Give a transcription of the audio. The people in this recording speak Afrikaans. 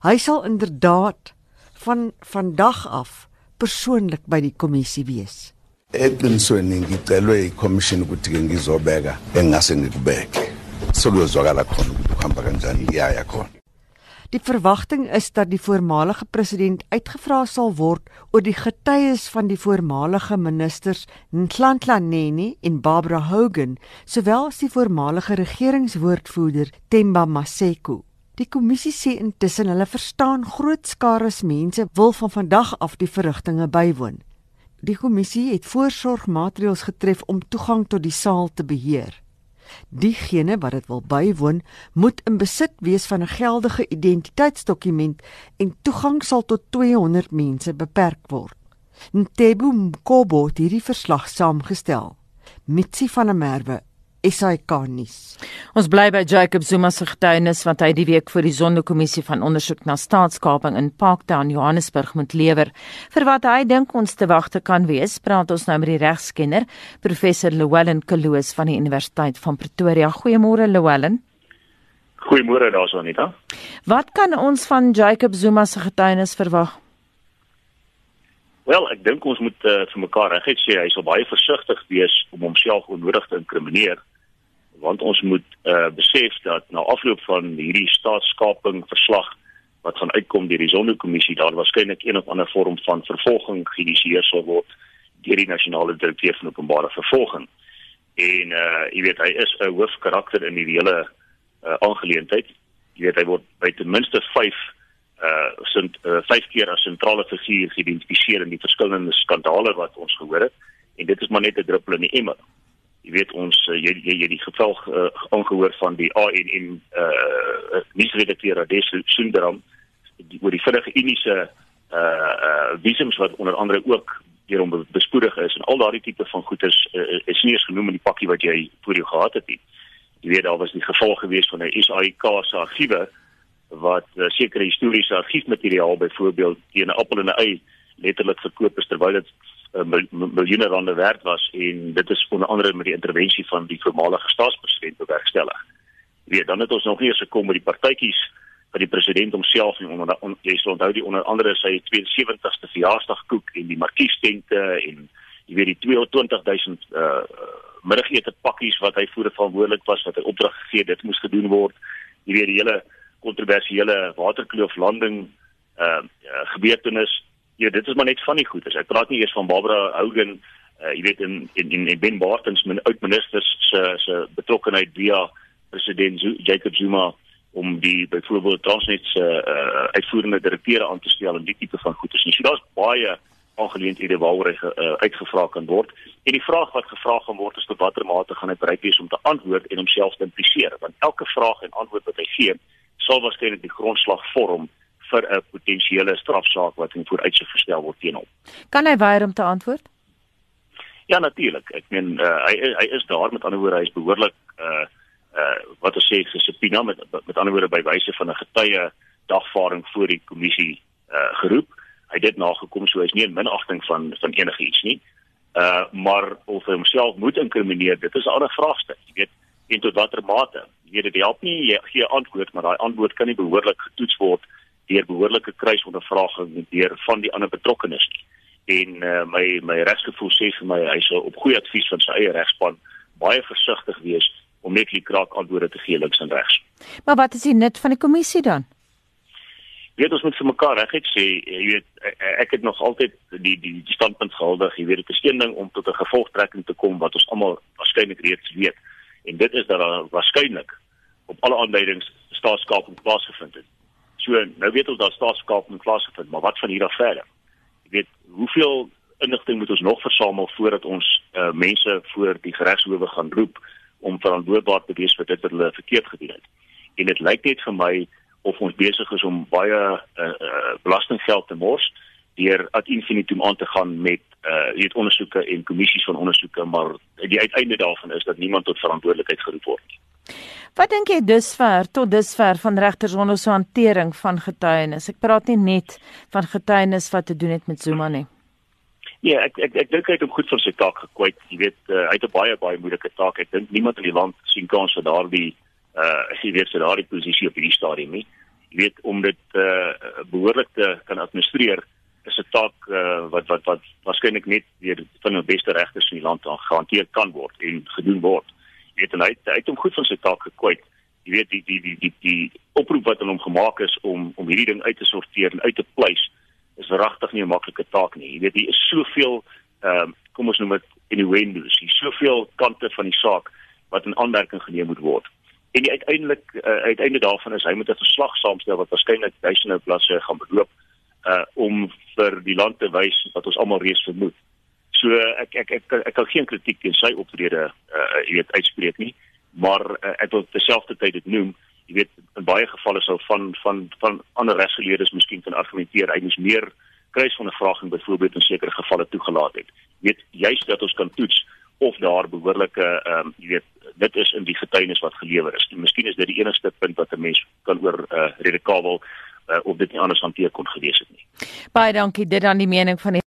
Hy sal inderdaad van vandag af persoonlik by die kommissie wees. eqinisweni ngicelwe i-commission ukuthi ke ngizobeka engase ngikubeke sekuyozwakala khona ukuthi kuhamba kanjani ngiyaya khona Die verwagting is dat die voormalige president uitgevra sal word oor die getuies van die voormalige ministers Nhlanhla Nene en Barbara Hogan, sowel as die voormalige regeringswoordvoerder Themba Maseko. Die kommissie sê intussen hulle verstaan groot skares mense wil van vandag af die verrigtinge bywoon. Die kommissie het voorsorgmaatreëls getref om toegang tot die saal te beheer. Diegene wat dit wil bywoon, moet in besit wees van 'n geldige identiteitsdokument en toegang sal tot 200 mense beperk word. Ntebo Mkobo het hierdie verslag saamgestel. Mitsi van der Merwe SAK nuus. Ons bly by Jacob Zuma se getuienis wat hy die week vir die Sonderkommissie van ondersoek na staatskaping in Parktown Johannesburg moet lewer. Vir wat hy dink ons te wagte kan wees, praat ons nou met die regskenner, professor Llewellyn Kaloos van die Universiteit van Pretoria. Goeiemôre Llewellyn. Goeiemôre daarso Anita. Wat kan ons van Jacob Zuma se getuienis verwag? Wel, ek dink ons moet uh, vir mekaar reg sê hy sal baie versigtig wees om homself onnodig te inkrimineer want ons moet uh, besef dat na afloop van hierdie staatskaping verslag wat gaan uitkom deur die Sonderkommissie daar waarskynlik een of ander vorm van vervolging geïnisieer sal word deur die nasionale direkteur van openbare vervolging. En uh jy weet hy is 'n hoofkarakter in die hele uh, aangeleentheid. Jy weet hy word by ten minste 5 uh sint uh, vyf keer as sentrale figuur geïdentifiseer in die verskillende skandale wat ons gehoor het en dit is maar net 'n druppel in die emmer. Jy weet ons uh, jy jy jy die geval uh, aangehoor van die ANN uh nuusredakteur Ades Sundaram die, oor die vinnige uniese uh uh visums wat onder andere ook deur hom bespoedig is en al daardie tipe van goederes uh, is nie eens genoem in die pakkie wat jy voor jou gehad het nie. Jy weet daar was die geval gewees van 'n SAIK se argiewe wat uh, sekere historiese argiefmateriaal byvoorbeeld teen 'n appel en 'n ei letterlik verkoop is terwyl dit uh, miljoene rande werd was en dit is onder andere met die intervensie van die voormalige staatspresident bewerkstellig. Weet, dan het ons nog eens gekom met die partytjies wat die president homself en onder on, jy sal onthou die onder andere sy 72ste verjaarsdagkoek en die markiestente en jy weet die 220000 uh middagete pakkies wat hy voere verantwoordelik was wat hy opdrag gegee dit moes gedoen word. Jy weet die hele kontroversiële waterkloof landing uh, uh gebeurtenis. Ja, dit is maar net van die goeders. Ek praat nie eers van Barbara Hogan, uh jy weet in in in Ben Bartons min oud-ministers se se betrokkeheid via president Jacob Zuma om die byvoorbeeld Transnet se uh uitvoerende direkteure aan te stel en die tipe van goeders. So daar's baie aangeleenthede waaroor hy uh, uitgevra kan word. En die vraag wat gevra gaan word is tot watter mate gaan hy bereid wees om te antwoord en homself te impliseer, want elke vraag en antwoord wat hy gee, sal waarskynlik die grondslag vorm vir 'n potensiële strafsaak wat in vooruitsig gestel word teen hom. Kan hy weier om te antwoord? Ja natuurlik. Ek meen uh, hy hy is daar met ander woorde hy is behoorlik uh uh wat ons sê gesubpoena met met ander woorde by wyse van 'n getuie dagvaarding voor die kommissie uh geroep. Hy het dit nagekom so hy's nie in minagting van van enige iets nie. Uh maar of hy homself moet inkrimineer, dit is 'n ander vraagstuk. Jy weet en tot watter mate. Weet dit help nie jy gee antwoord maar daai antwoord kan nie behoorlik getoets word deur behoorlike kruisondervraging deur van die ander betrokkenes nie. En uh, my my regsgevoel sê vir my hy sou op goeie advies van sy eie regspan baie versigtig wees om net die kraak antwoorde te gee links en regs. Maar wat is die nut van die kommissie dan? weet ons moet vir mekaar reg sê jy weet ek het nog altyd die die, die standpunt gehuldig jy weet dit is een ding om tot 'n gevolgtrekking te kom wat ons almal waarskynlik reeds weet en dit is dat daar waarskynlik op alle aanduidings staatskaping plaasgevind het. So nou weet ons dat staatskaping plaasgevind, maar wat van hier af verder? Jy weet, hoeveel inligting moet ons nog versamel voordat ons uh, mense voor die regshowe gaan roep om verantwoordbaar te wees vir dit wat hulle verkeerd gedoen het? En dit lyk net vir my of ons besig is om baie uh, uh, belastinggeld te mors deur ad infinitum aan te gaan met uh weet ondersoeke en kommissies van ondersoeke maar die uiteinde daarvan is dat niemand tot verantwoordelikheid geroep word nie. Wat dink jy dusver tot dusver van regters onder so hantering van getuienis? Ek praat nie net van getuienis wat te doen het met Zuma nie. Ja, ek ek ek dink hy het hom goed vir sy taak gekwyt. Jy weet, uh, hy het 'n baie baie moeilike taak. Ek dink niemand in die land sien kans vir daardie uh jy weet vir daardie posisie op hierdie stadium nie. Jy weet om dit uh behoorlik te kan administreer is 'n taak uh, wat wat wat waarskynlik net deur van die beste regters in die land gehanteer kan word en gedoen word. Weet en hy hy het hom goed van sy taak gekwyt. Jy weet die die die die die oproep wat aan hom gemaak is om om hierdie ding uit te sorteer en uit te pleis is regtig nie 'n maklike taak nie. Jy weet hier is soveel ehm um, kom ons noem dit innuendos. Hier is soveel kante van die saak wat in aanmerking geneem moet word. En die uiteindelik uh, uiteinde daarvan is hy moet 'n verslag saamstel wat waarskynlik duisende bladsye gaan beloop uh om vir die land te wys wat ons almal reeds vermoed. So ek ek ek ek kan geen kritiek teen sy optrede uh jy weet uitspreek nie, maar uh, ek wil terselfdertyd dit noem, jy weet in baie gevalle sou van van van ander regsgeleerdes miskien kan argumenteer hy moes meer kruis van 'n vraging byvoorbeeld in sekere gevalle toegelaat het. Jy weet juist dat ons kan toets of daar behoorlike ehm um, jy weet dit is in die getuienis wat gelewer is. Miskien is dit die enigste punt wat 'n mens kan oor uh, redekabel uh, of dit nie anders hanteer kon gewees het nie. Baie dankie dit aan die mening van die